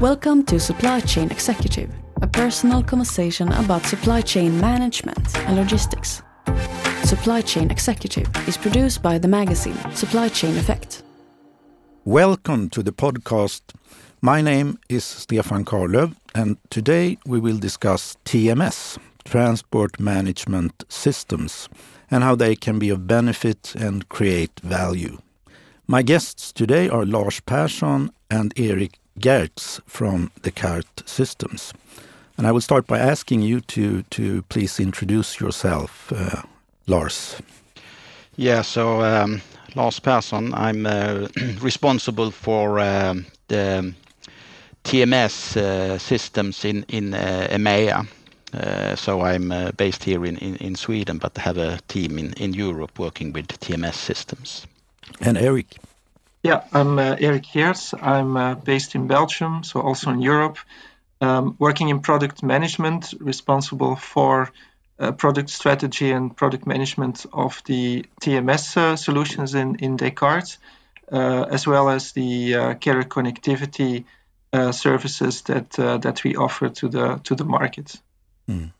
Welcome to Supply Chain Executive, a personal conversation about supply chain management and logistics. Supply Chain Executive is produced by the magazine Supply Chain Effect. Welcome to the podcast. My name is Stefan Karlöv, and today we will discuss TMS, Transport Management Systems, and how they can be of benefit and create value. My guests today are Lars Persson and Erik Geerts from the Descartes Systems. And I will start by asking you to, to please introduce yourself, uh, Lars. Yeah, so um, Lars Persson, I'm uh, responsible for um, the TMS uh, systems in, in uh, EMEA. Uh, so I'm uh, based here in, in, in, Sweden, but have a team in, in Europe working with TMS systems. And Erik? Yeah, I'm uh, Erik Geerts. I'm uh, based in Belgium, so also in Europe, um, working in product management, responsible for uh, product strategy and product management of the TMS uh, solutions in, in Descartes, uh, as well as the uh, carrier connectivity services that that we offer to the to the market. Mm.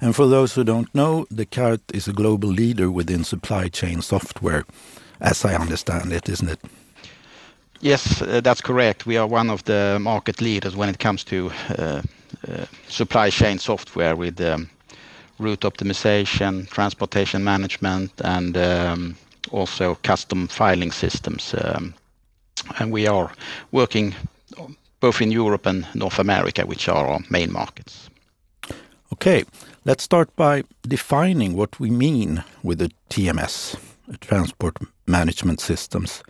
And for those who don't know, Descartes is a global leader within supply chain software, as I understand it, isn't it? Yes, uh, that's correct. We are one of the market leaders when it comes to uh, uh, supply chain software with um, route optimization, transportation management, and um, also custom filing systems. Um, and we are working both in Europe and North America, which are our main markets. Okay, let's start by defining what we mean with the TMS, transport management systems.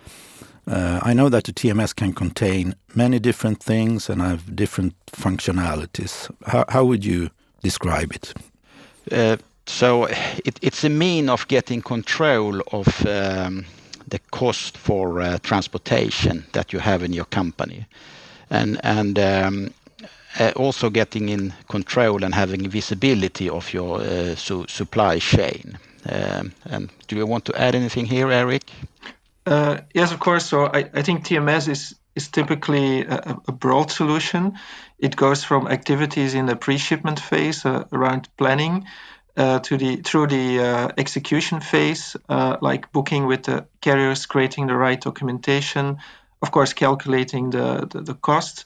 Uh, I know that the TMS can contain many different things and have different functionalities. How, how would you describe it? Uh, so it, it's a mean of getting control of um, the cost for uh, transportation that you have in your company, and and um, uh, also getting in control and having visibility of your uh, su supply chain. Um, and do you want to add anything here, Erik? Uh, yes, of course. So I, I think TMS is is typically a, a, broad solution. It goes from activities in the pre-shipment phase uh, around planning uh, to the through the uh, execution phase, uh, like booking with the carriers, creating the right documentation, of course, calculating the the, the cost,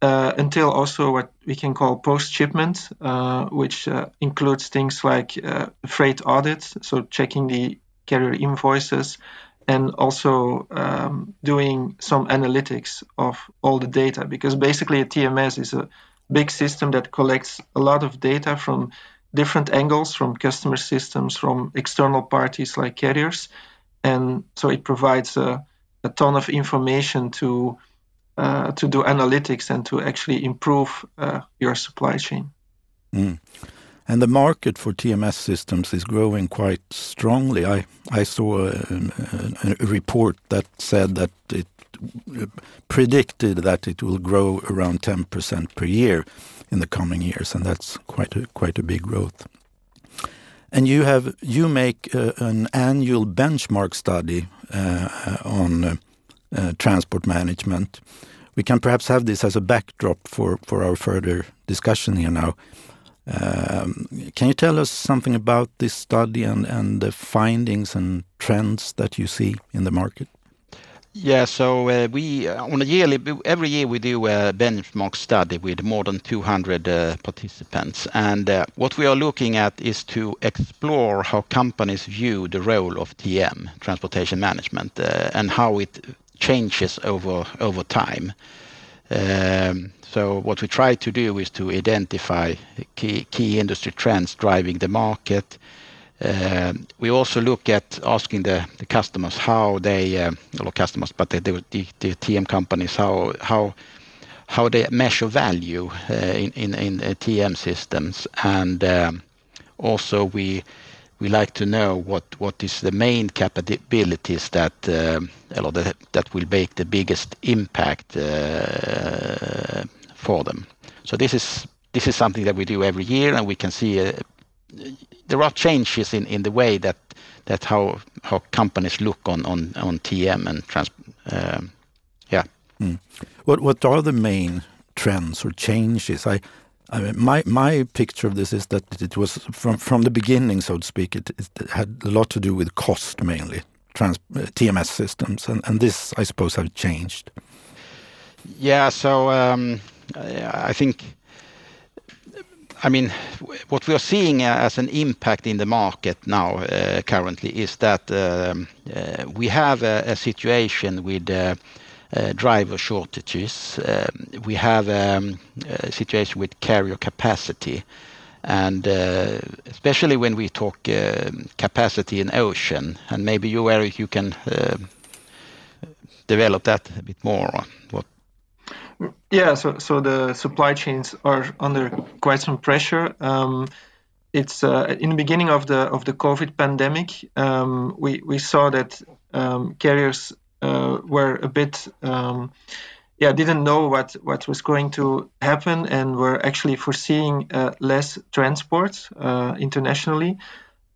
uh, until also what we can call post-shipment, which includes things like freight audits, so checking the carrier invoices and also um, doing some analytics of all the data because basically a TMS is a big system that collects a lot of data from different angles from customer systems from external parties like carriers and so it provides a, a ton of information to uh, to do analytics and to actually improve uh, your supply chain mm. And the market for TMS systems is growing quite strongly. I, I saw a, a, a report that said that it predicted that it will grow around 10% per year in the coming years, and that's quite a, quite a big growth. And you have you make uh, an annual benchmark study uh, on uh, uh, transport management. We can perhaps have this as a backdrop for, for our further discussion here now. Um, can you tell us something about this study and, and the findings and trends that you see in the market? Yeah, so uh, we uh, on a yearly every year we do a benchmark study with more than 200 uh, participants, and uh, what we are looking at is to explore how companies view the role of TM, transportation management, uh, and how it changes over over time. Um, so what we try to do is to identify key, industry trends driving the market. Uh, we also look at asking the, customers how they, uh, not customers, but the, TM companies, how, they measure value uh, in, in TM systems. And um, also we we like to know what what is the main capabilities that uh, will make the biggest impact uh, for them. So this is this is something that we do every year, and we can see uh, there are changes in, the way that that how how companies look on TM and trans. Yeah. Mm. What what are the main trends or changes. I, I mean, my my picture of this is that it was from from the beginning, so to speak. It, it had a lot to do with cost mainly, trans, uh, TMS systems, and and this I suppose have changed. Yeah, so um, I think. I mean, what we are seeing as an impact in the market now uh, currently is that um, uh, we have a, a situation with uh, uh, driver shortages. Um, we have um, a situation with carrier capacity, and uh, especially when we talk um, capacity in ocean, and maybe you, Erik, you can develop that a bit more. Yeah, so the supply chains are under quite some pressure. It's uh, in the beginning of the of the COVID pandemic, we saw that carriers uh, were a bit um, yeah didn't know what what was going to happen and were actually foreseeing uh, less transport uh, internationally.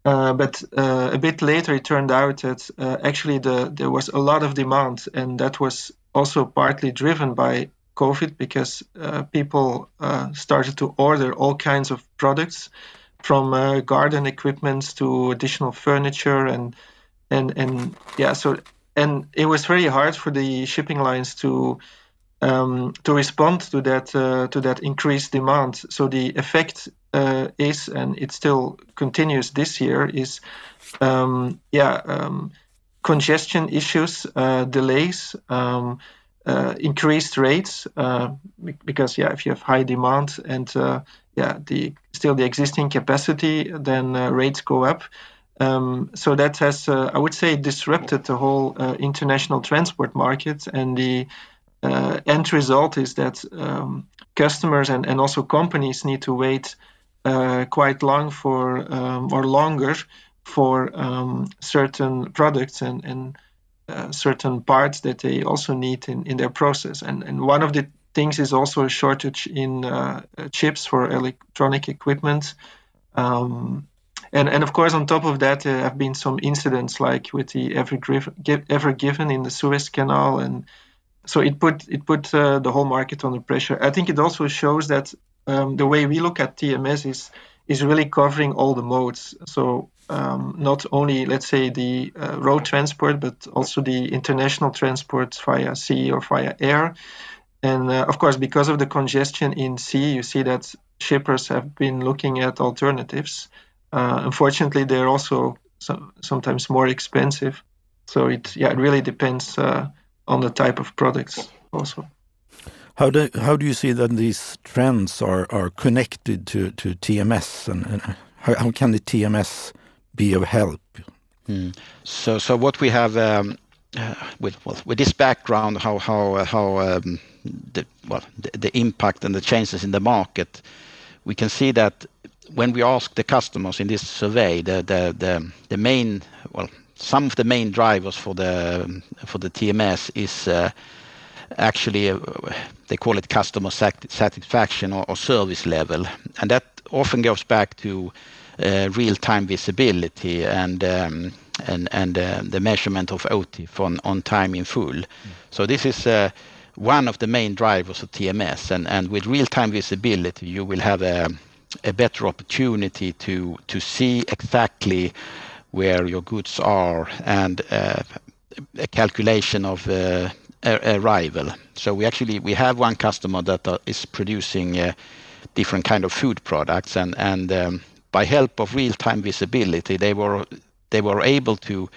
Uh, but uh, a bit later it turned out that uh, actually the there was a lot of demand and that was also partly driven by covid because people started to order all kinds of products from garden equipment to additional furniture and and and yeah so and it was very hard for the shipping lines to um, to respond to that uh, to that increased demand. So the effect uh, is, and it still continues this year, is um, yeah um, congestion issues, uh, delays. Um, uh, increased rates uh, because yeah if you have high demand and uh, yeah the still the existing capacity then rates go up um, so that has, uh, I would say, disrupted the whole uh, international transport market. And the uh, end result is that um, customers and, and also companies need to wait uh, quite long for um, or longer for um, certain products and, and uh, certain parts that they also need in, in their process. And, and one of the things is also a shortage in uh, chips for electronic equipment. Um, and and of course on top of that there have been some incidents like with the ever, ever given in the Suez Canal and so it put it put uh, the whole market under pressure. I think it also shows that um, the way we look at TMS is is really covering all the modes. So um, not only let's say the uh, road transport, but also the international transport via sea or via air. And uh, of course, because of the congestion in sea, you see that shippers have been looking at alternatives. Uh, unfortunately, they're also so, sometimes more expensive. So it yeah, it really depends uh, on the type of products also. How do how do you see that these trends are are connected to to TMS and, and how, how can the TMS be of help? Mm. So so what we have um, uh, with well, with this background, how how how um, the well the, the impact and the changes in the market, we can see that when we ask the customers in this survey, the main, well, some of the main drivers for the TMS is uh, actually, uh, they call it customer satisfaction or service level. and That often goes back to uh, real-time visibility and um, the measurement of OTIF on time in full. Mm. So This is one of the main drivers of TMS. and With real-time visibility, you will have a better opportunity to to see exactly where your goods are and uh, a calculation of uh, arrival. So we actually we have one customer that uh, producing uh, different kind of food products and and um, by help of real-time visibility they were they were able to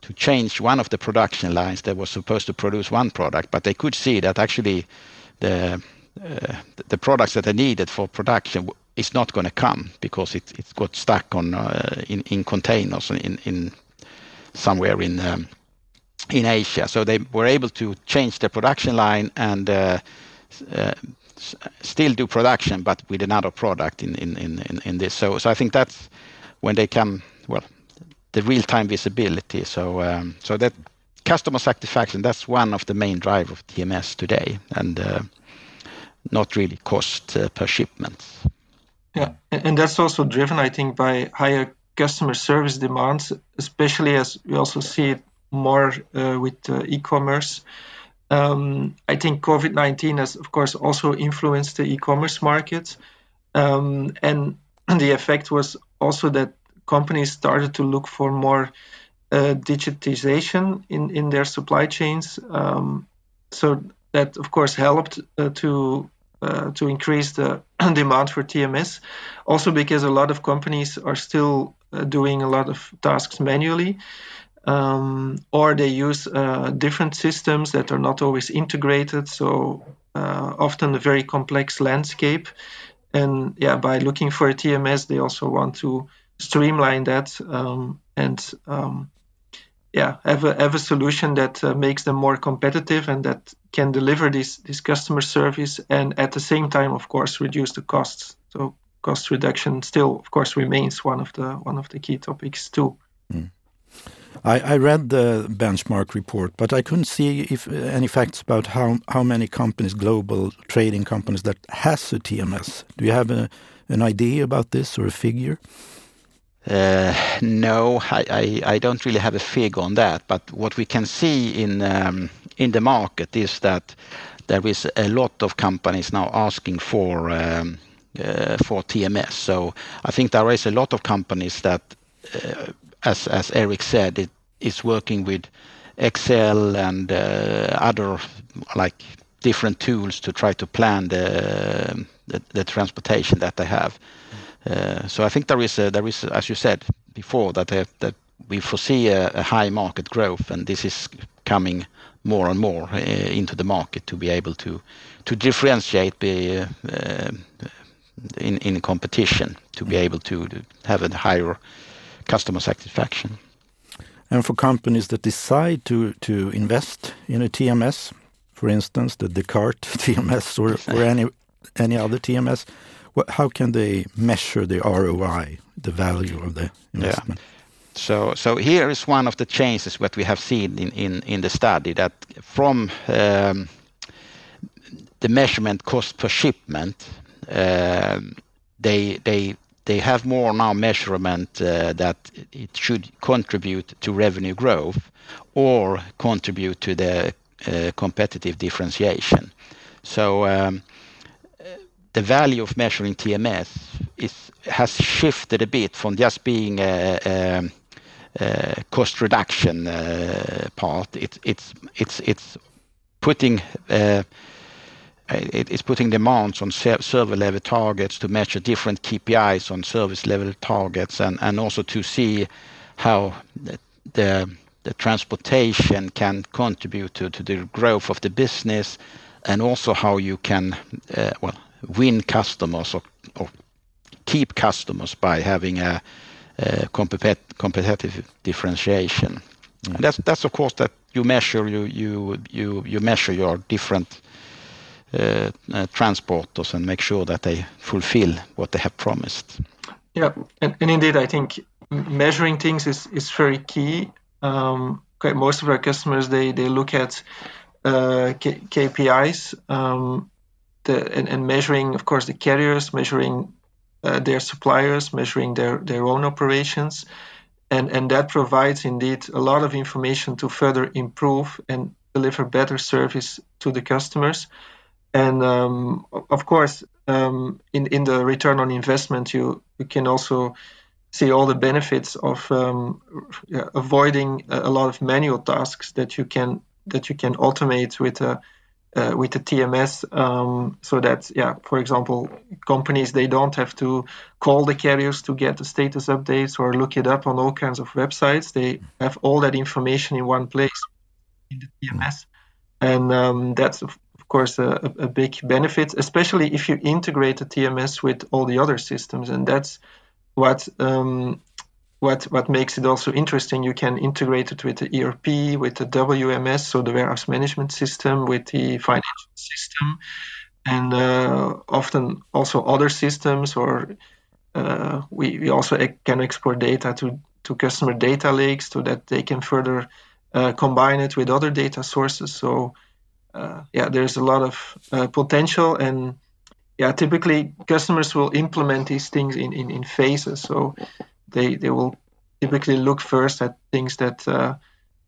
to change one of the production lines that was supposed to produce one product but they could see that actually the the products that are needed for production it's not going to come because it, it's got stuck on uh, in, in containers in, in somewhere in um, in Asia. So they were able to change the production line and uh, uh, still do production, but with another product in in, in, in this. So so I think that's when they come well the real time visibility. So um, so that customer satisfaction that's one of the main drive of TMS today, and uh, not really cost uh, per shipment. Yeah, and that's also driven, I think, by higher customer service demands, especially as we also see it more uh, with uh, e-commerce. Um, I think COVID 19 has, of course, also influenced the e commerce market. Um, and the effect was also that companies started to look for more uh, digitization in, in their supply chains. Um, so that, of course, helped uh, to uh, to increase the demand for TMS. Also, because a lot of companies are still uh, doing a lot of tasks manually um, or they use uh, different systems that are not always integrated. So uh, often a very complex landscape. And yeah, by looking for a TMS, they also want to streamline that um, and um, yeah, have a have a solution that uh, makes them more competitive and that can deliver this this customer service and at the same time, of course, reduce the costs. So cost reduction still, of course, remains one of the one of the key topics too. Mm. I, I, read the benchmark report, but I couldn't see if uh, any facts about how how many companies, global trading companies, that has a TMS. Do you have a, an idea about this or a figure? Uh, no, I, don't really have a figure on that. But what we can see in um, in the market is that there is a lot of companies now asking for um, uh, TMS. So I think there is a lot of companies that uh, as Erik said, it is working with Excel and other like different tools to try to plan the transportation that they have. Uh, so I think there is, there is, as you said before that uh, that we foresee a, high market growth and this is coming more and more uh, into the market to be able to to differentiate in in competition to be able to, have a higher customer satisfaction. And for companies that decide to, to invest in a TMS, for instance, the Descartes TMS or, or any, any other TMS, what, how can they measure the ROI, the value of the investment? Yeah. So, so here is one of the changes that we have seen in, in, in the study that from um, the measurement cost per shipment, uh, they, they they have more now measurement uh, that it should contribute to revenue growth or contribute to the uh, competitive differentiation. So um, the value of measuring TMS is has shifted a bit from just being a, a, a cost reduction uh, part. It, it's it's it's putting uh, it's putting demands on server level targets to measure different KPIs on service level targets and, and also to see how the, the, the transportation can contribute to, to the growth of the business and also how you can uh, well win customers or, or keep customers by having a, competitive differentiation. That's that's of course that you measure you you you you measure your different uh, uh, transporters and make sure that they fulfill what they have promised. Yeah, and, and indeed, I think measuring things is, is very key. Um, okay, most of our customers they they look at uh, K- KPIs um, the, and, and, measuring, of course, the carriers, measuring uh, their suppliers, measuring their their own operations, and and that provides indeed a lot of information to further improve and deliver better service to the customers. And um, of course, um, in in the return on investment, you you can also see all the benefits of um, avoiding a lot of manual tasks that you can that you can automate with a uh, with the TMS, um, so that yeah, for example, companies they don't have to call the carriers to get the status updates or look it up on all kinds of websites. They have all that information in one place in the TMS, and um, that's of course, a, a big benefit, especially if you integrate the TMS with all the other systems, and that's what um, what what makes it also interesting. You can integrate it with the ERP, with the WMS, so the warehouse management system, with the financial system, and uh, often also other systems. Or uh, we we also can export data to to customer data lakes so that they can further uh, combine it with other data sources. So uh, yeah, there's a lot of uh, potential and yeah, typically customers will implement these things in, in, in phases. So they, they will typically look first at things that uh,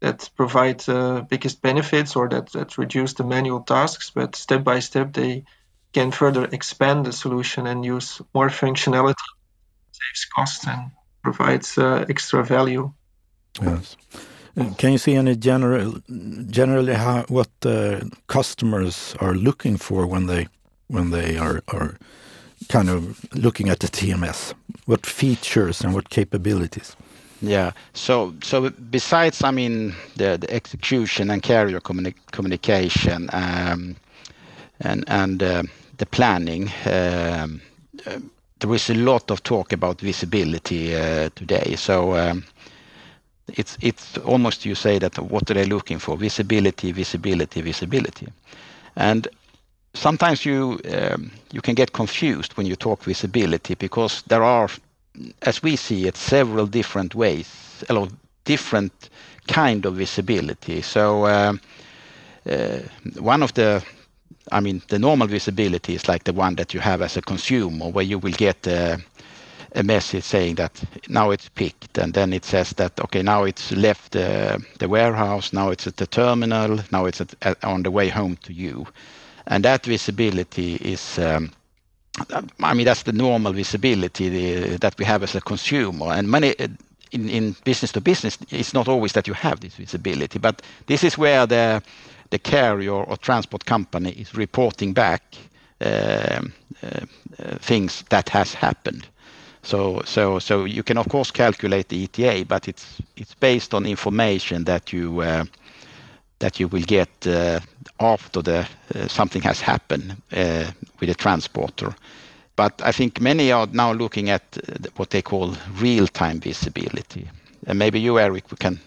that provide uh, biggest benefits or that, that reduce the manual tasks, but step by step they can further expand the solution and use more functionality, saves cost and provides uh, extra value. Yes. Uh, can you see any general, generally how, what uh, customers are looking for when they when they are, are kind of looking at the TMS? What features and what capabilities? Yeah. So so besides, I mean, the, the execution and carrier communi communication um, and and uh, the planning, um, there is a lot of talk about visibility uh, today. So um, it's it's almost you say that what are they looking for? Visibility, visibility, visibility, and sometimes you um, you can get confused when you talk visibility because there are as we see it, several different ways, a lot different kind of visibility. So uh, uh, one of the, I mean, the normal visibility is like the one that you have as a consumer, where you will get a, a message saying that now it's picked, and then it says that okay, now it's left uh, the warehouse, now it's at the terminal, now it's at, at, on the way home to you, that visibility is. Um, I mean, that's the normal visibility that we have as a consumer. And many in business to business, it's not always that you have this visibility, but this is where the carrier or transport company is reporting back um, uh, things that has happened. So you can, of course, calculate the ETA, but it's based on information that you uh, will get uh, after something has happened with a transporter. But I think many are now looking at what they call real-time visibility. And maybe you, Erik, we can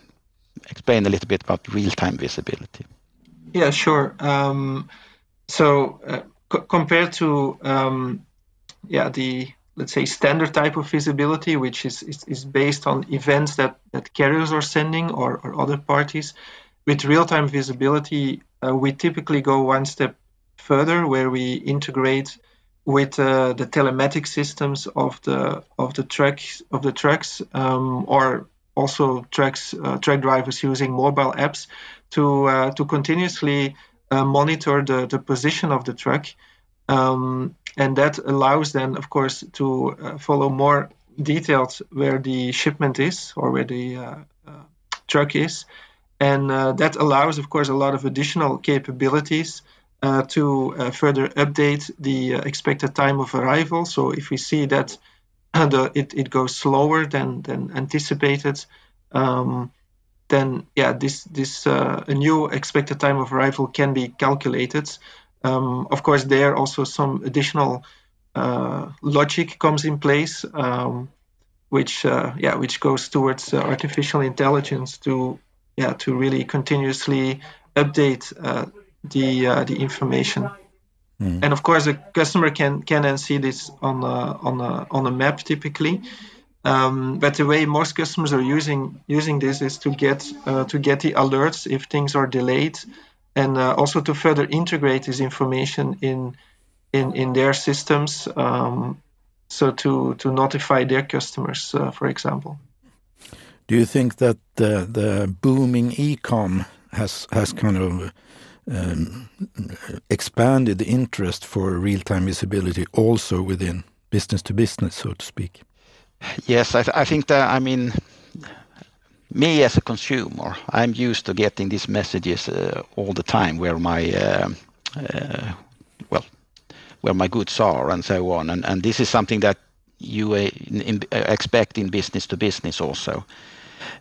explain a little bit about real-time visibility. Yeah, sure. Um, so uh, compared to um, yeah the let's say standard type of visibility, which is based on events that that carriers are sending or other parties, with real-time visibility, uh, we typically go one step further, where we integrate with uh, the telematic systems of the of the trucks of the trucks um, or also trucks uh, truck drivers using mobile apps to uh, to continuously uh, monitor the, the position of the truck um, and that allows then of course to uh, follow more detailed where the shipment is or where the truck is and that allows of course a lot of additional capabilities uh, to uh, further update the uh, expected time of arrival. So if we see that the, it, it goes slower than, than anticipated, um, then yeah, this this uh, a new expected time of arrival can be calculated. Um, of course, there also some additional uh, logic comes in place, um, which uh, yeah, which goes towards artificial intelligence to yeah to really continuously update the uh, the information. Mm. And of course, the customer can can then see this on a, on a, on a map typically. Um, but the way most customers are using using this is to get uh, to get the alerts if things are delayed, and uh, also to further integrate this information in in in their systems. Um, so to to notify their customers, uh, for example. Do you think that the the booming e-com has has kind of um, expanded the interest for real-time visibility also within business to business, so to speak? Yes, I, th I think that, I mean, me as a consumer, I'm used to getting these messages uh, all the time where my, uh, uh, well, where my goods are and so on. And, and this is something that you uh, in, expect in business to business also.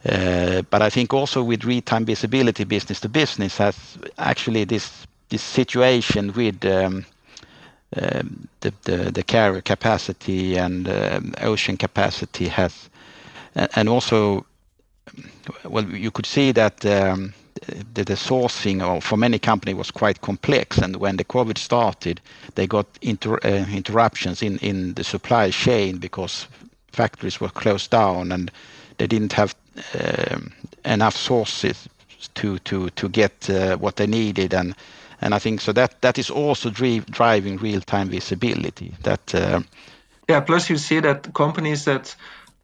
Uh, but I think also with real-time visibility business to business has actually this this situation with um, um, the carrier capacity and um, ocean capacity has. and Also, well, you could see that the sourcing for many company was quite complex. and When the COVID started, they got uh, interruptions in the supply chain because factories were closed down, and they didn't have um, enough sources to to to get uh, what they needed and and I think so that that is also driving real-time visibility. That uh, yeah. Plus, you see that companies that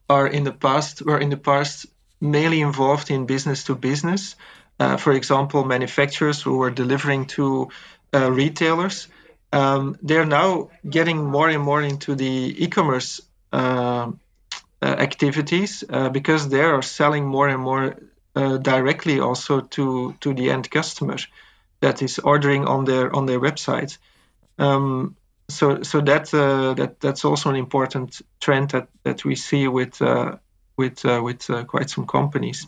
are in the past were in the past mainly involved in business to business. Uh, for example, manufacturers who were delivering to uh, retailers. Um, they're now getting more and more into the e-commerce uh, uh activities uh, because they are selling more and more uh, directly also to to the end customer that is ordering on their on their website. Um, so so that that that's also an important trend that, that we see with with with quite some companies.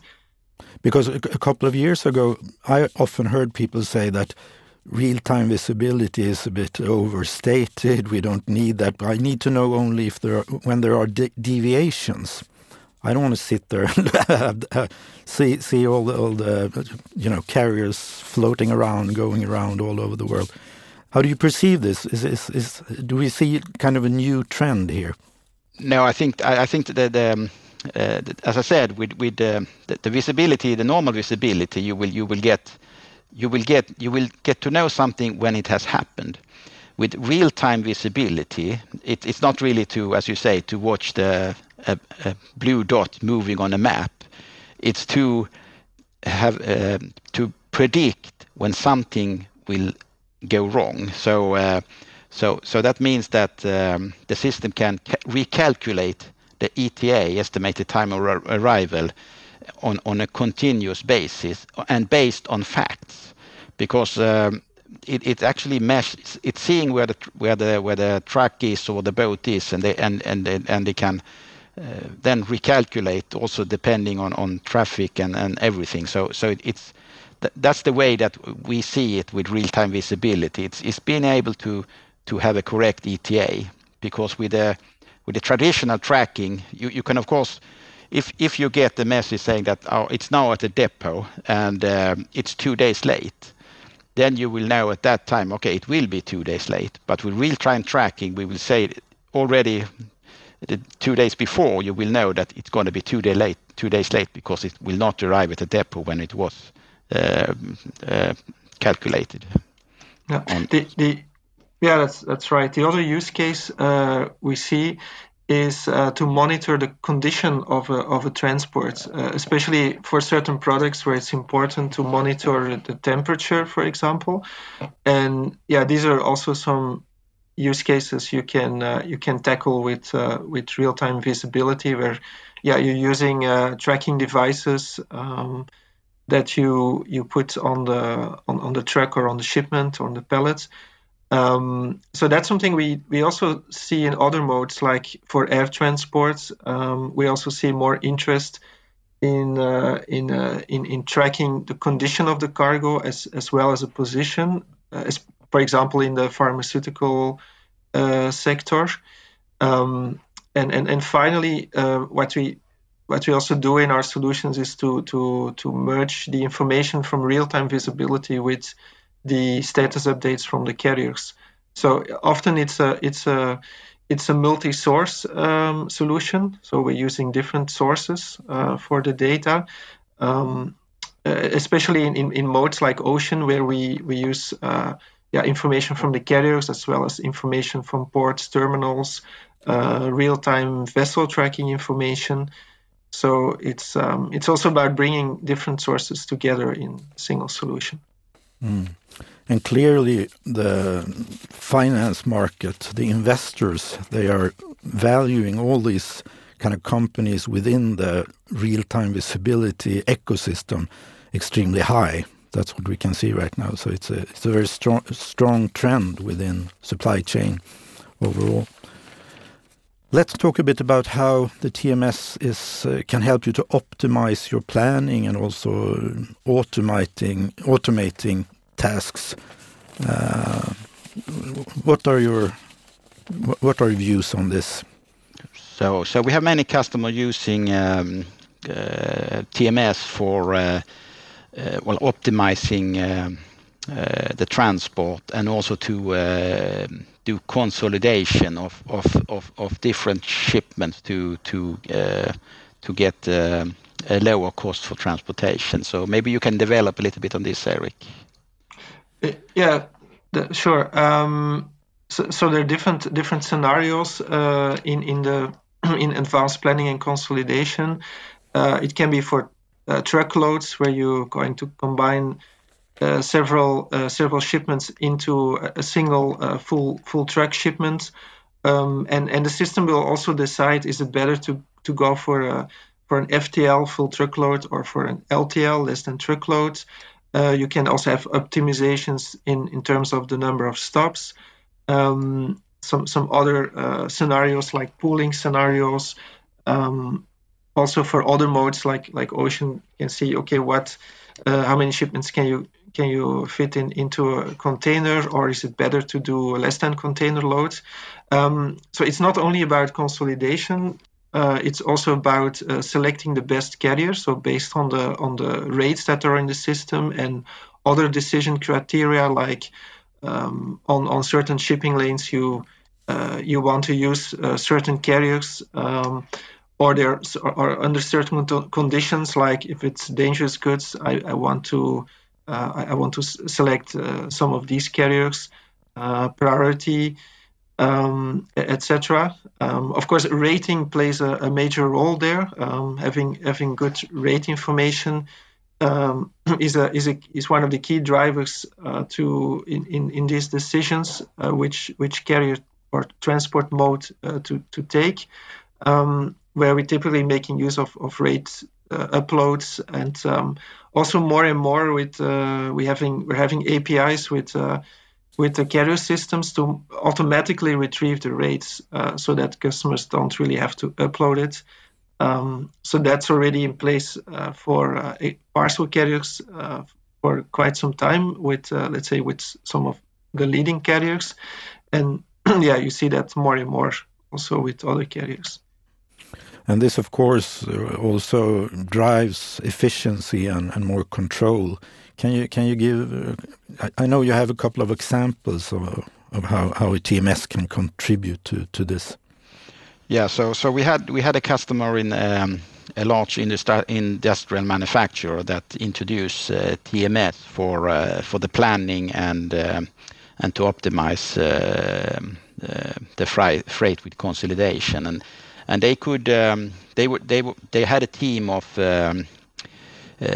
Because a, a couple of years ago, I often heard people say that real-time visibility is a bit overstated. We don't need that. I need to know only if there are, when there are de deviations. I don't want to sit there and see see all the, all the you know carriers floating around, going around all over the world. How do you perceive this? Is, is, is do we see kind of a new trend here? No, I think I, I think that the, um, uh, as I said, with uh, the, visibility, the normal visibility, you will get you will get you will get to know something when it has happened. With real-time visibility, it, it's not really to, as you say, to watch the a, blue dot moving on a map. It's to have uh, to predict when something will go wrong. So uh, so so that means that um, the system can recalculate the ETA, estimated time of arrival, on, on a continuous basis and based on facts, because um, it, it actually measures. It's seeing where the where the where the truck is or the boat is, and they and and and they can uh, then recalculate also depending on on traffic and and everything. So so it, it's that's the way that we see it with real-time visibility. It's it's being able to to have a correct ETA because with the with the traditional tracking, you, you can of course, if if you get the message saying that oh, it's now at the depot and um, it's two days late, then you will know at that time, okay, it will be two days late. But with real-time tracking, we will say already the two days before, you will know that it's going to be two day late, two days late because it will not arrive at the depot when it was uh, uh, calculated. The yeah, that's that's right. The other use case uh, we see is uh, to monitor the condition of a, of a transport, uh, especially for certain products where it's important to monitor the temperature, for example. And yeah, these are also some use cases you can uh, you can tackle with uh, with real time visibility, where yeah you're using uh, tracking devices. Um, that you you put on the on, on the truck or on the shipment or on the pallets um, so that's something we, we also see in other modes, like for air transport. Um, we also see more interest in uh, in, uh, in in tracking the condition of the cargo as as well as a position, uh, as, for example, in the pharmaceutical uh, sector. Um, and, and and finally, uh, what we what we also do in our solutions is to to to merge the information from real time visibility with the status updates from the carriers. So often it's a it's a it's a multi-source um, solution. So we're using different sources uh, for the data, um, uh, especially in, in, in, modes like ocean, where we we use uh, yeah information from the carriers as well as information from ports, terminals, uh, real-time vessel tracking information. So it's um, it's also about bringing different sources together in single solution. Mm. And clearly, the finance market, the investors, they are valuing all these kind of companies within the real-time visibility ecosystem extremely high. That's what we can see right now. So it's a it's a very strong strong trend within supply chain overall. Let's talk a bit about how the TMS is uh, can help you to optimize your planning and also automating automating tasks. Uh, what are your what are your views on this? So, so we have many customers using um, uh, TMS for uh, well optimizing um, the transport and also to do consolidation of, different shipments to to to get um, a lower cost for transportation. So maybe you can develop a little bit on this, Erik. Yeah, the, sure. Um, so, so, there are different different scenarios uh, in in the in advanced planning and consolidation. Uh, it can be for uh, truckloads where you're going to combine uh, several uh, several shipments into a single uh, full full truck shipment. Um, and and the system will also decide is it better to to go for a for an FTL full truckload or for an LTL less than truckload. Uh, you can also have optimizations in, in terms of the number of stops. Um, some some other uh, scenarios like pooling scenarios. Um, also for other modes like like ocean, you can see okay what uh, how many shipments can you can you fit in into a container or is it better to do less than container loads? Um, so it's not only about consolidation. Uh, it's also about uh, selecting the best carrier. So based on the on the rates that are in the system and other decision criteria like um, on on certain shipping lanes you uh, you want to use uh, certain carriers um, or there or under certain conditions like if it's dangerous goods I, I want to uh, I, want to select uh, some of these carriers priority um, etc. Um, of course, rating plays a, a major role there. Um, having having good rate information um, is a is a is one of the key drivers uh, to in, in, in these decisions uh, which which carrier or transport mode uh, to to take. Um, where we're typically making use of of rate uh, uploads and um, also more and more with uh, we having we're having APIs with uh, with the carrier systems to automatically retrieve the rates uh, so that customers don't really have to upload it. Um, so that's already in place uh, for uh, parcel carriers uh, for quite some time with, uh, let's say, with some of the leading carriers. And yeah, you see that more and more also with other carriers. And this, of course, uh, also drives efficiency and, and more control can you can you give? Uh, I, know you have a couple of examples of of how how TMS can contribute to to this. Yeah, so so we had we had a customer in um, a large industri industrial manufacturer that introduced uh, TMS for uh, for the planning and um, and to optimize uh, uh, the freight with consolidation and and they could um, they would they they had a team of um,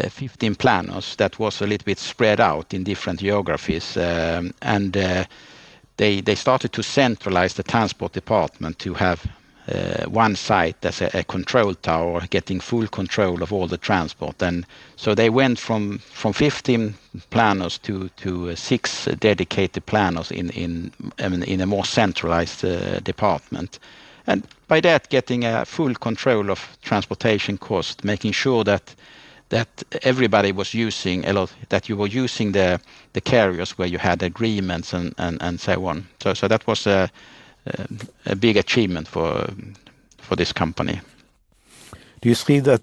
15 planners that was a little bit spread out in different geographies. Um, and uh, they, they started to centralize the transport department to have uh, one site as a, control tower, getting full control of all the transport. And so they went from, from 15 planners to, to uh, six dedicated planners in, in, in a more centralized uh, department. And by that, getting a full control of transportation cost, making sure that that everybody was using a lot, that you were using the the carriers where you had agreements and and and so on. So so that was a a big achievement for for this company. Do you see that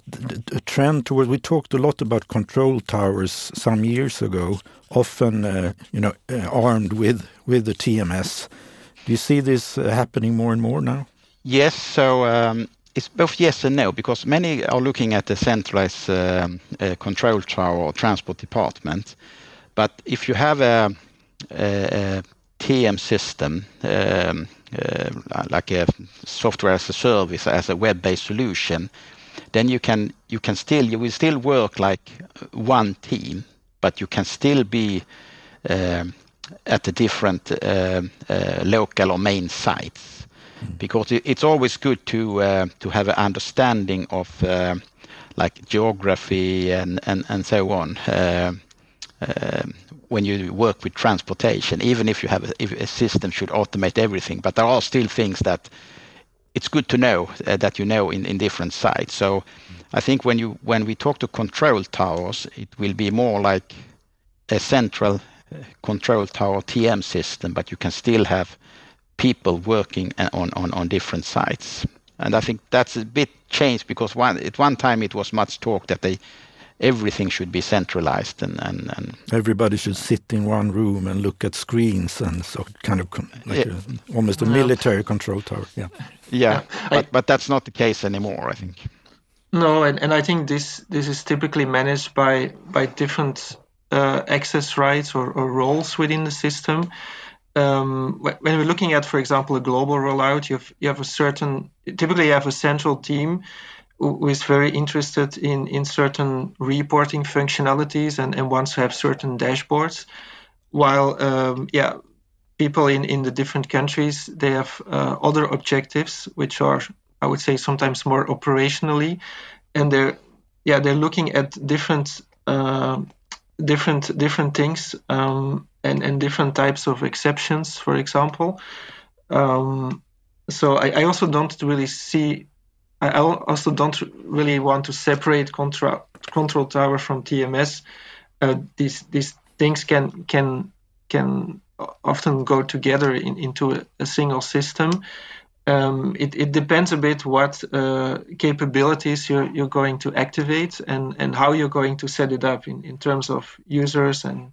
trend towards? We talked a lot about control towers some years ago, often uh, you know uh, armed with with the TMS. Do you see this uh, happening more and more now? Yes. So um, it's both yes and no, because many are looking at the centralized um, uh, control tower or transport department. But if you have a, a, a TM system, um, uh, like a software as a service, as a web-based solution, then you can you can still you will still work like one team, but you can still be uh, at the different uh, uh, local or main sites because it's always good to uh, to have an understanding of uh, like geography and and and so on. Uh, when you work with transportation, even if you have a, if a system should automate everything, but there are still things that it's good to know uh, that you know in, in different sites. So I think when you when we talk to control towers, it will be more like a central uh, control tower TM system, but you can still have people working on, on, on different sites. And I think that's a bit changed because one, at one time it was much talk that they everything should be centralized and, and, and everybody should sit in one room and look at screens and so kind of like yeah. a, almost a military control tower. Yeah, yeah, but, but that's not the case anymore. I think. No, and, and I think this this is typically managed by by different uh, access rights or, or roles within the system um, when we're looking at, for example, a global rollout, you have, you have a certain, typically you have a central team who is very interested in, in certain reporting functionalities and, and wants to have certain dashboards. While, um, yeah, people in, in the different countries, they have uh, other objectives, which are, I would say, sometimes more operationally. And they're, yeah, they're looking at different, uh, different, different things um, and, and different types of exceptions, for example. Um, so I, I also don't really see I also don't really want to separate control control tower from TMS. Uh, these these things can can can often go together in, into a, a, single system. Um, it, it depends a bit what uh, capabilities you're, you're going to activate and, and how you're going to set it up in, in terms of users and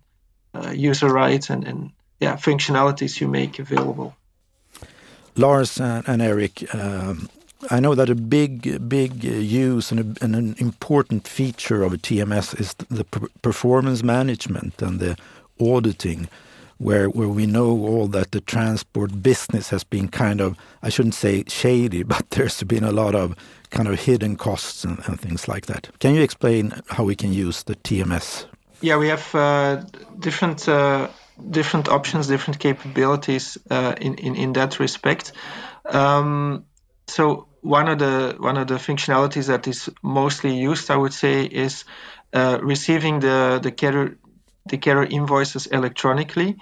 user rights and, and yeah functionalities you make available. Lars and, Erik, um, I know that a big, big use and, a, and, an important feature of a TMS is the performance management and the auditing, where where we know all that the transport business has been kind of I shouldn't say shady, but there's been a lot of kind of hidden costs and, and things like that. Can you explain how we can use the TMS? Yeah, we have uh, different. Uh, different options, different capabilities uh, in, in in that respect. Um, so one of the one of the functionalities that is mostly used, I would say, is uh, receiving the the carrier the carrier invoices electronically,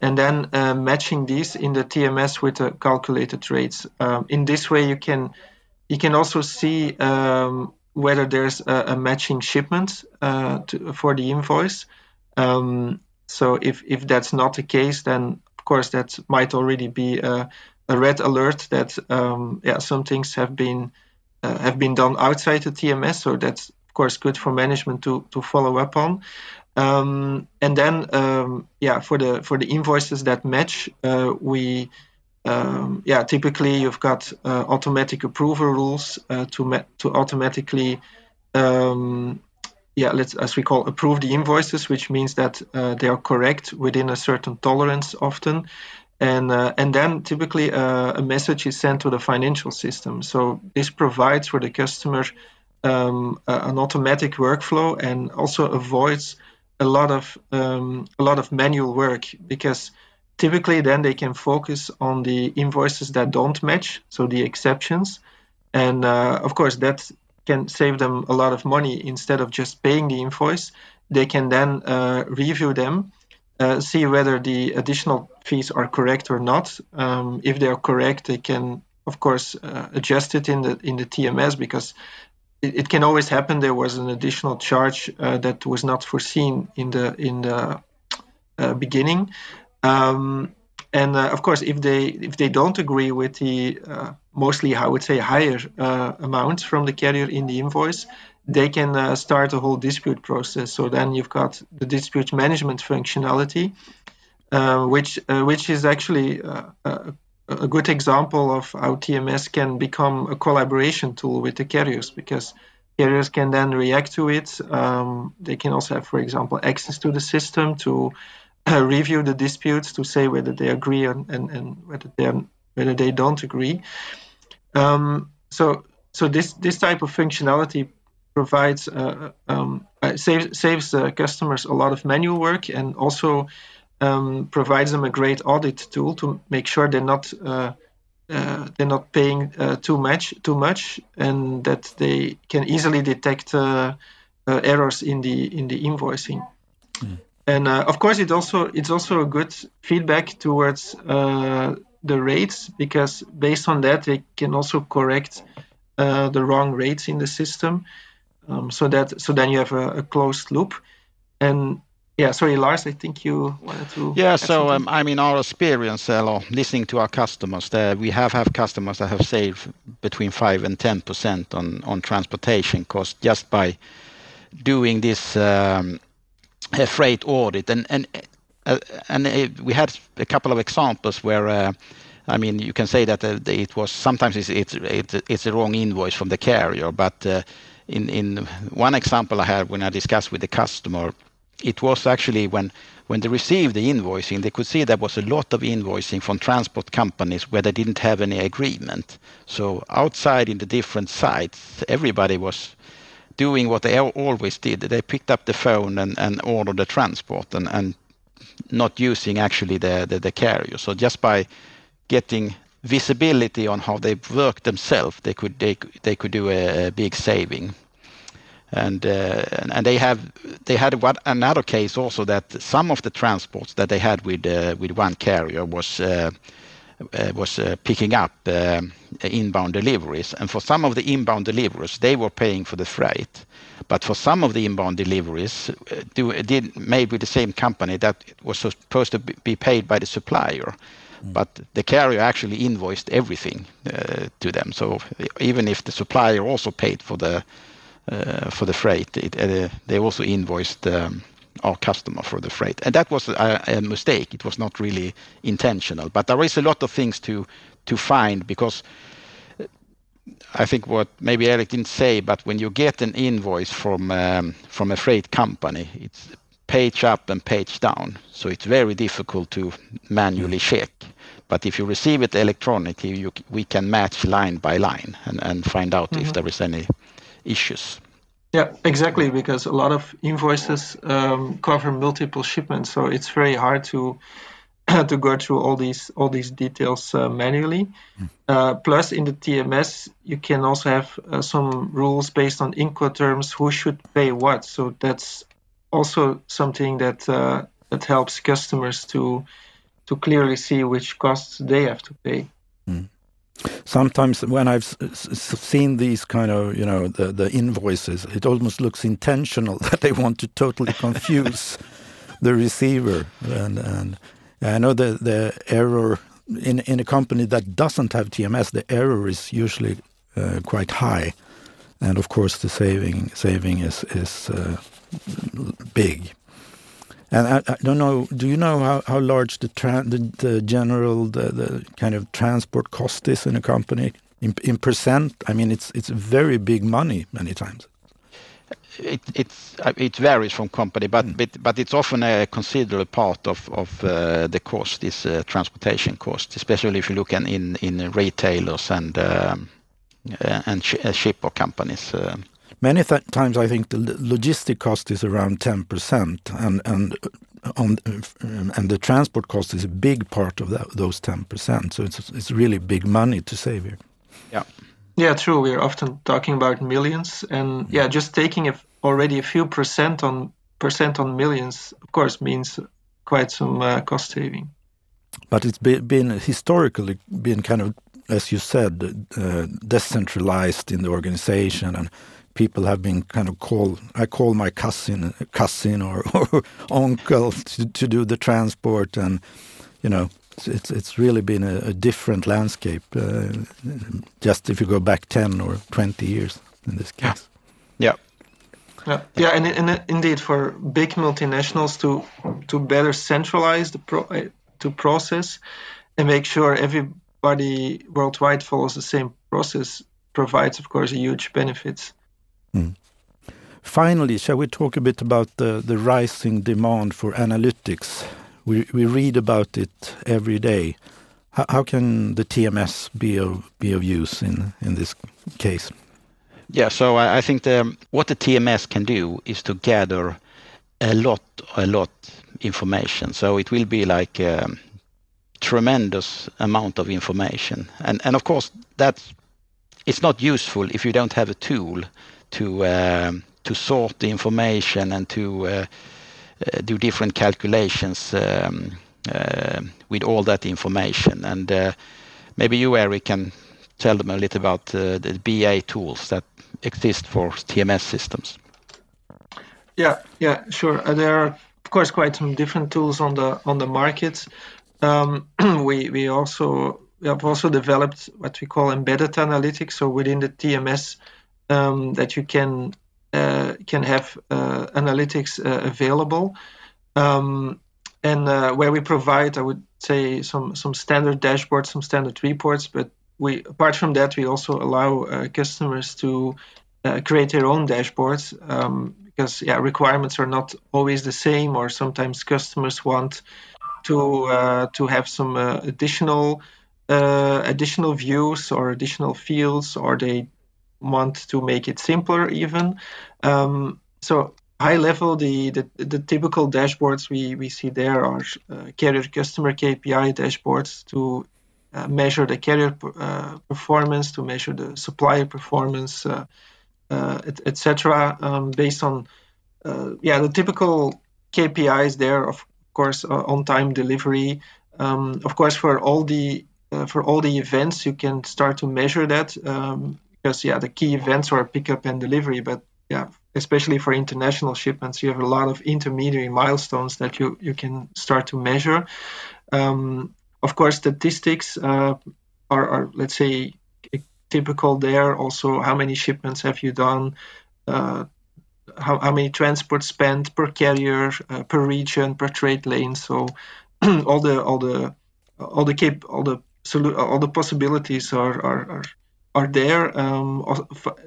and then uh, matching these in the TMS with the calculated rates. Um, in this way, you can you can also see um, whether there's a, a matching shipment uh, to, for the invoice. Um, so if if that's not the case, then of course that might already be a, a red alert that um, yeah some things have been uh, have been done outside the TMS. So that's of course good for management to to follow up on. Um, and then um, yeah for the for the invoices that match, uh, we um, yeah typically you've got uh, automatic approval rules uh, to to automatically um, yeah, let's as we call approve the invoices, which means that uh, they are correct within a certain tolerance often, and uh, and then typically uh, a message is sent to the financial system. So this provides for the customer um, an automatic workflow and also avoids a lot of um, a lot of manual work because typically then they can focus on the invoices that don't match, so the exceptions, and uh, of course that can save them a lot of money instead of just paying the invoice. They can then uh, review them uh, see whether the additional fees are correct or not. Um, if they are correct, they can, of course, uh, adjust it in the in the TMS because it, it, can always happen. There was an additional charge uh, that was not foreseen in the in the uh, beginning. Um, and uh, of course, if they if they don't agree with the uh, mostly, I would say, higher amount from the carrier in the invoice, they can uh, start a whole dispute process. So then you've got the dispute management functionality, uh, which uh, which is actually uh, a, a, good example of how TMS can become a collaboration tool with the carriers because carriers can then react to it. Um, they can also have, for example, access to the system to uh, review the disputes to say whether they agree on, and, and whether they whether they don't agree. Um, so so this this type of functionality provides uh, um, uh, saves saves uh, customers a lot of manual work and also um, provides them a great audit tool to make sure they're not uh, uh they're not paying uh, too much too much and that they can easily detect errors in the in the invoicing. Mm. And of course, it also it's also a good feedback towards the rates because based on that they can also correct the wrong rates in the system. Um, so that so then you have a, a, closed loop. And yeah sorry lars i think you wanted to yeah so um, i mean our experience uh, listening to our customers there we have have customers that have saved between 5 and 10 percent on on transportation cost just by doing this um, freight audit and and uh, and uh, we had a couple of examples where uh, I mean, you can say that uh, it was sometimes it's, it's, it's, a wrong invoice from the carrier, but uh, in in one example I had when I discussed with the customer, it was actually when when they received the invoicing, they could see there was a lot of invoicing from transport companies where they didn't have any agreement. So outside in the different sites, everybody was doing what they always did. They picked up the phone and, and ordered the transport and, and not using actually the, the, the carrier. So just by getting visibility on how they work themselves, they could they, they could do a, a big saving and uh, and they have they had what another case also that some of the transports that they had with uh, with one carrier was uh was uh, picking up uh, inbound deliveries and for some of the inbound deliveries they were paying for the freight but for some of the inbound deliveries made with the same company that was supposed to be paid by the supplier mm. but the carrier actually invoiced everything to them so even if the supplier also paid for the uh, for the freight. Uh, they also invoiced um, our customer for the freight. and That was a mistake. It was not really intentional. But There is a lot of things to find because uh, I think what maybe Erik didn't say, but when you get an invoice from um, a freight company, it's page up and page down, so it's very difficult to manually mm. check. But If you receive it electronically, we can match line by line and find out if mm-hmm. there is any issues. Yeah, exactly, because a lot of invoices um, cover multiple shipments, so it's very hard to to go through all these all these details uh, manually. Mm. Uh, plus, in the TMS, you can also have uh, some rules based on Incoterms who should pay what. So that's also something that uh, that helps customers to to clearly see which costs they have to pay. Mm sometimes when I've seen these kind of you know the the invoices, it almost looks intentional that they want to totally confuse the receiver. And and I know the the error in in a company that doesn't have TMS, the error is usually uh, quite high, and of course the saving saving is is uh, big. And I, I, don't know. Do you know how, how large the, the, the general the, the kind of transport cost is in a company in, in percent? I mean, it's it's very big money many times. It it's uh, it varies from company, but mm. but, but it's often a considerable part of of uh, the cost is uh, transportation cost, especially if you look in in, in retailers and um, uh, and sh uh, shipper companies. Uh, Many th times I think the logistic cost is around 10% and and on and the transport cost is a big part of that, those 10%. So it's it's really big money to save here. Yeah. Yeah, true. We're often talking about millions and yeah, just taking a, already a few percent on percent on millions of course means quite some uh, cost saving. But it's be, been historically been kind of as you said uh, decentralized in the organization and people have been kind of called. I call my cousin, cousin or, or uncle to, to do the transport, and you know, it's it's really been a, a different landscape. Uh, just if you go back ten or twenty years in this case. Yeah. Yeah, yeah, and, and indeed, for big multinationals to to better centralize the pro, uh, to process and make sure everybody worldwide follows the same process provides, of course, a huge benefits. Finally, shall we talk a bit about the, the rising demand for analytics? We, we read about it every day. How, how can the TMS be of, be of use in, in this case? Yeah, so I, I think the, what the TMS can do is to gather a lot, a lot information. So it will be like a tremendous amount of information, and and of course that's it's not useful if you don't have a tool to um, to sort the information and to uh, uh, do different calculations um, uh, with all that information. And maybe you, Erik, can tell them a little about the BI tools that exist for TMS systems. Yeah, yeah, sure. There are, of course, quite some different tools on the on the market. Um, we we also we have also developed what we call embedded analytics. So within the TMS, um, that you can uh, can have uh, analytics uh, available, um, and uh, where we provide, I would say, some some standard dashboards, some standard reports. But we, apart from that, we also allow uh, customers to create their own dashboards um, because yeah, requirements are not always the same, or sometimes customers want to to have some additional uh, additional views or additional fields, or they want to make it simpler even. Um, so high level, the, the, the typical dashboards we, we see there are uh, carrier customer KPI dashboards to uh, measure the carrier uh, performance, to measure the supplier performance, uh, uh, etc. Um, based on uh, yeah the typical KPIs there, of course, on time delivery. Um, of course, for all the for all the events, you can start to measure that um, because yeah, the key events are pickup and delivery, but yeah, especially for international shipments, you have a lot of intermediary milestones that you, you can start to measure. Um, of course, statistics uh, are, are, let's say, typical there. Also, how many shipments have you done? Uh, how, how many transport spent per carrier, uh, per region, per trade lane? So all the all the all the cap all the all the possibilities are, are, are are there. Um,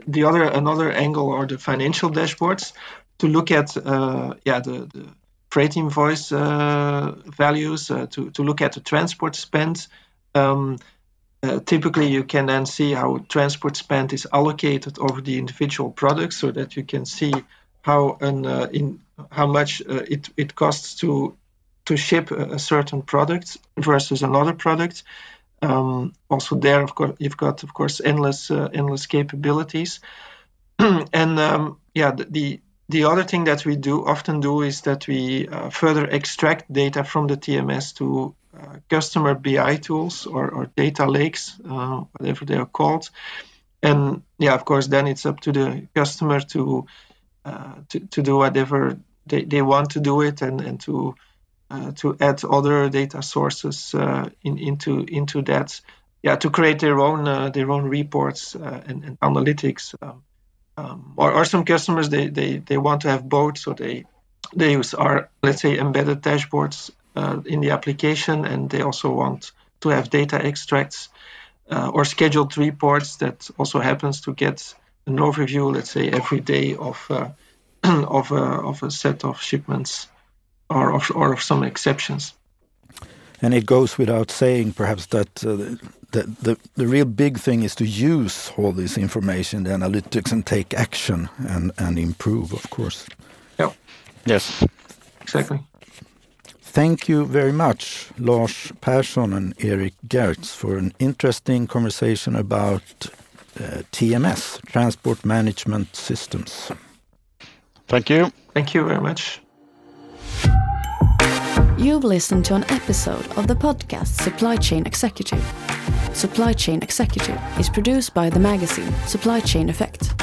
the other another angle are the financial dashboards to look at uh, yeah the, the, freight invoice uh, values uh, to to look at the transport spend. Um, uh, typically, you can then see how transport spend is allocated over the individual products, so that you can see how an uh, in how much uh, it it costs to to ship a, a certain product versus another product. Um, also there, of course, you've got, of course, endless uh, endless capabilities. and um, yeah, the, the, the other thing that we do often do is that we uh, further extract data from the TMS to uh, customer BI tools or, or data lakes, uh, whatever they are called. And yeah, of course, then it's up to the customer to uh, to, to do whatever they, they want to do it and, and to to add other data sources uh, in, into into that, yeah, to create their own uh, their own reports and, and, analytics. Um, um, or, or some customers they, they, they want to have both, so they they use our let's say embedded dashboards uh, in the application, and they also want to have data extracts uh, or scheduled reports that also happens to get an overview, let's say every day of uh, of of a set of shipments or of, or of some exceptions. And it goes without saying, perhaps, that uh, the, the, the real big thing is to use all this information, the analytics, and take action and, and improve, of course. Yeah. Yes. Exactly. Thank you very much, Lars Persson and Erik Geerts, for an interesting conversation about uh, TMS, Transport Management Systems. Thank you. Thank you very much. You've listened to an episode of the podcast Supply Chain Executive. Supply Chain Executive is produced by the magazine Supply Chain Effect.